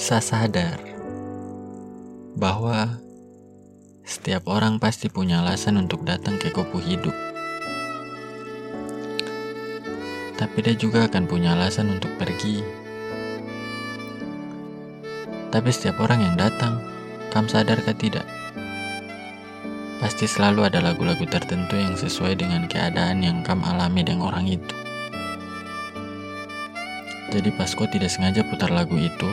Saya sadar bahwa setiap orang pasti punya alasan untuk datang ke kopu hidup. Tapi dia juga akan punya alasan untuk pergi. Tapi setiap orang yang datang, kamu sadarkah tidak? Pasti selalu ada lagu-lagu tertentu yang sesuai dengan keadaan yang kamu alami dengan orang itu. Jadi pas kau tidak sengaja putar lagu itu,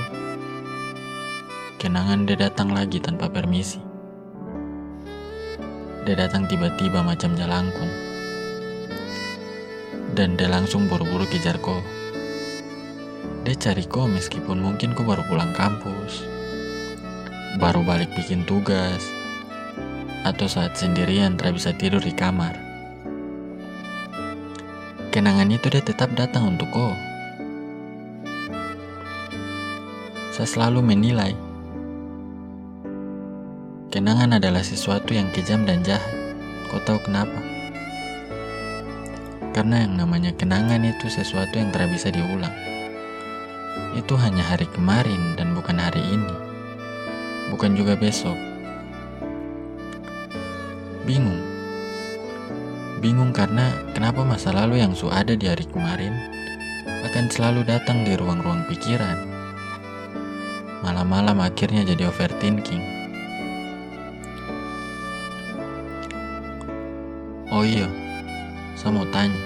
kenangan dia datang lagi tanpa permisi. Dia datang tiba-tiba macam jalangkung. Dan dia langsung buru-buru kejar kau. Dia cari kau meskipun mungkin kau baru pulang kampus. Baru balik bikin tugas, atau saat sendirian tak bisa tidur di kamar. Kenangan itu dia tetap datang untuk kau. Saya selalu menilai kenangan adalah sesuatu yang kejam dan jahat. Kau tahu kenapa? Karena yang namanya kenangan itu sesuatu yang tak bisa diulang. Itu hanya hari kemarin dan bukan hari ini. Bukan juga besok bingung. Bingung karena kenapa masa lalu yang su ada di hari kemarin akan selalu datang di ruang-ruang pikiran. Malam-malam akhirnya jadi overthinking. Oh iya, saya mau tanya.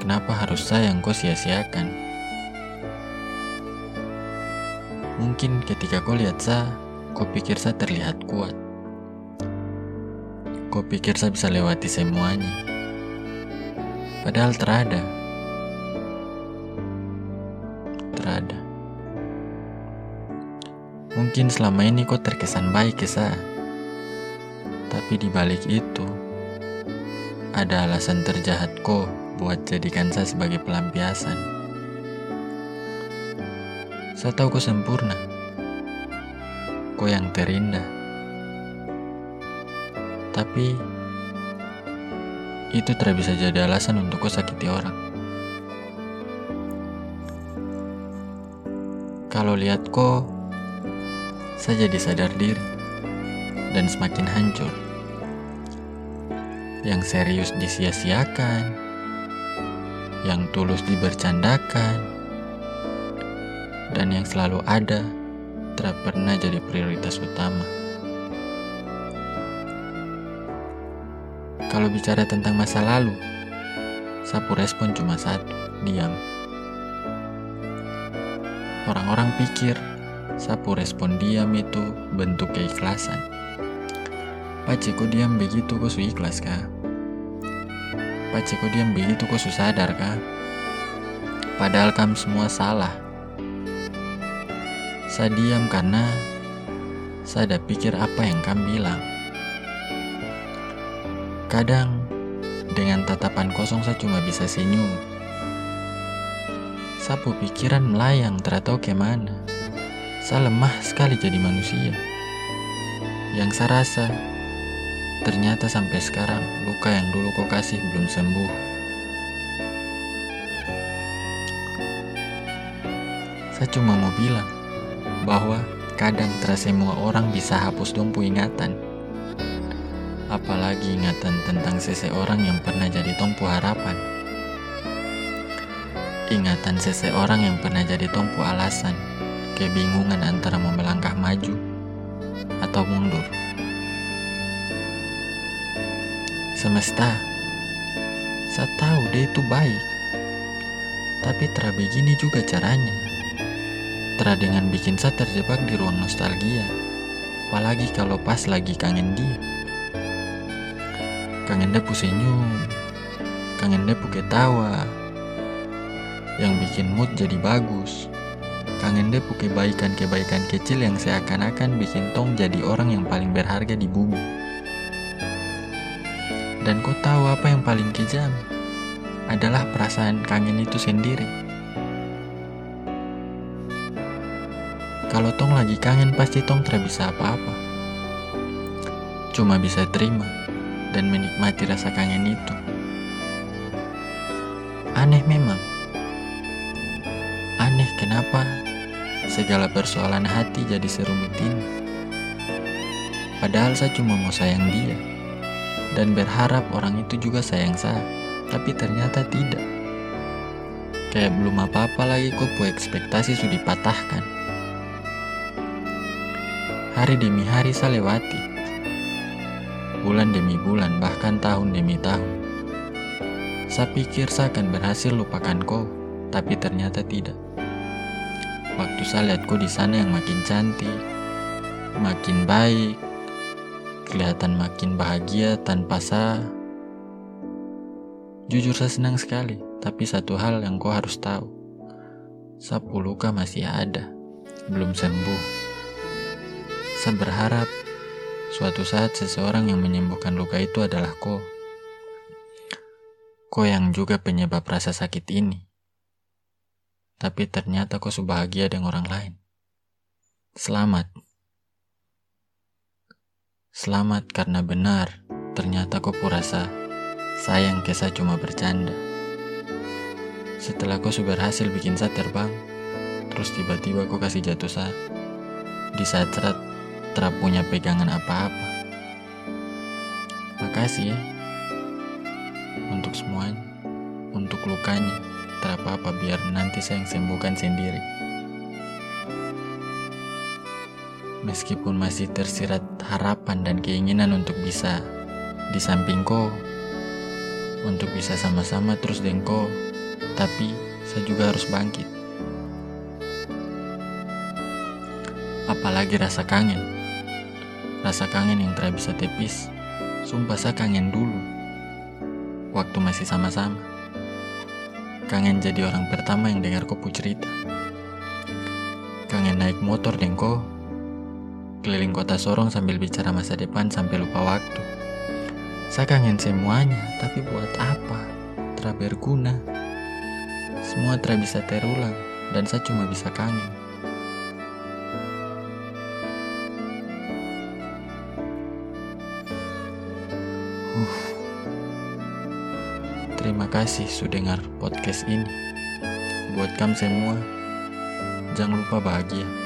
Kenapa harus saya yang kau sia-siakan? Mungkin ketika kau lihat saya, kau pikir saya terlihat kuat. Kau pikir saya bisa lewati semuanya. Padahal terada. Terada. Mungkin selama ini kau terkesan baik ke saya. Tapi di balik itu, ada alasan terjahat kau buat jadikan saya sebagai pelampiasan. Saya tahu kau sempurna. Kau yang terindah tapi itu tidak bisa jadi alasan untuk kau sakiti orang. Kalau lihat kok, saya jadi sadar diri dan semakin hancur. Yang serius disia-siakan, yang tulus dibercandakan, dan yang selalu ada tidak pernah jadi prioritas utama. Kalau bicara tentang masa lalu, Sapu respon cuma satu, diam. Orang-orang pikir Sapu respon diam itu bentuk keikhlasan. Pace kok diam begitu kok su ikhlas kah? Pace kok diam begitu kok su sadar kah? Padahal kamu semua salah. Saya diam karena saya ada pikir apa yang kamu bilang. Kadang, dengan tatapan kosong saya cuma bisa senyum. Sapu pikiran melayang teratahu ke mana. Saya lemah sekali jadi manusia. Yang saya rasa, ternyata sampai sekarang luka yang dulu kau kasih belum sembuh. Saya cuma mau bilang bahwa kadang terasa semua orang bisa hapus dompu ingatan apalagi ingatan tentang seseorang yang pernah jadi tompu harapan. Ingatan seseorang yang pernah jadi tompu alasan, kebingungan antara mau melangkah maju atau mundur. Semesta, saya tahu dia itu baik, tapi tera begini juga caranya. Tera dengan bikin saya terjebak di ruang nostalgia, apalagi kalau pas lagi kangen dia kangen depu senyum, kangen depu ketawa, yang bikin mood jadi bagus. Kangen depu kebaikan-kebaikan kecil yang seakan-akan bikin Tong jadi orang yang paling berharga di bumi. Dan kau tahu apa yang paling kejam? Adalah perasaan kangen itu sendiri. Kalau Tong lagi kangen pasti Tong tidak bisa apa-apa. Cuma bisa terima dan menikmati rasa kangen itu. Aneh memang. Aneh kenapa segala persoalan hati jadi serumit ini. Padahal saya cuma mau sayang dia dan berharap orang itu juga sayang saya, tapi ternyata tidak. Kayak belum apa-apa lagi kok pu ekspektasi sudah dipatahkan. Hari demi hari saya lewati. Bulan demi bulan, bahkan tahun demi tahun. Saya pikir saya akan berhasil lupakan kau, tapi ternyata tidak. Waktu saya lihat kau di sana yang makin cantik, makin baik, kelihatan makin bahagia tanpa saya. Jujur saya senang sekali. Tapi satu hal yang kau harus tahu, sapu luka masih ada, belum sembuh. Saya berharap suatu saat seseorang yang menyembuhkan luka itu adalah kau. Kau yang juga penyebab rasa sakit ini. Tapi ternyata kau bahagia dengan orang lain. Selamat. Selamat karena benar, ternyata kau purasa sayang kisah cuma bercanda. Setelah kau sudah berhasil bikin saya terbang, terus tiba-tiba kau kasih jatuh saat di saat serat terap punya pegangan apa-apa. Makasih ya untuk semuanya, untuk lukanya, terap apa biar nanti saya yang sembuhkan sendiri. Meskipun masih tersirat harapan dan keinginan untuk bisa di samping kau, untuk bisa sama-sama terus dengko tapi saya juga harus bangkit. Apalagi rasa kangen. Rasa kangen yang tidak bisa tepis. Sumpah saya kangen dulu. Waktu masih sama-sama. Kangen jadi orang pertama yang dengar kopu cerita. Kangen naik motor dengko. Keliling kota Sorong sambil bicara masa depan sampai lupa waktu. Saya kangen semuanya, tapi buat apa? Tidak berguna. Semua tidak bisa terulang dan saya cuma bisa kangen. Terima kasih sudah dengar podcast ini. Buat kamu semua, jangan lupa bahagia.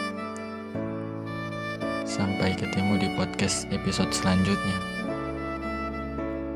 Sampai ketemu di podcast episode selanjutnya.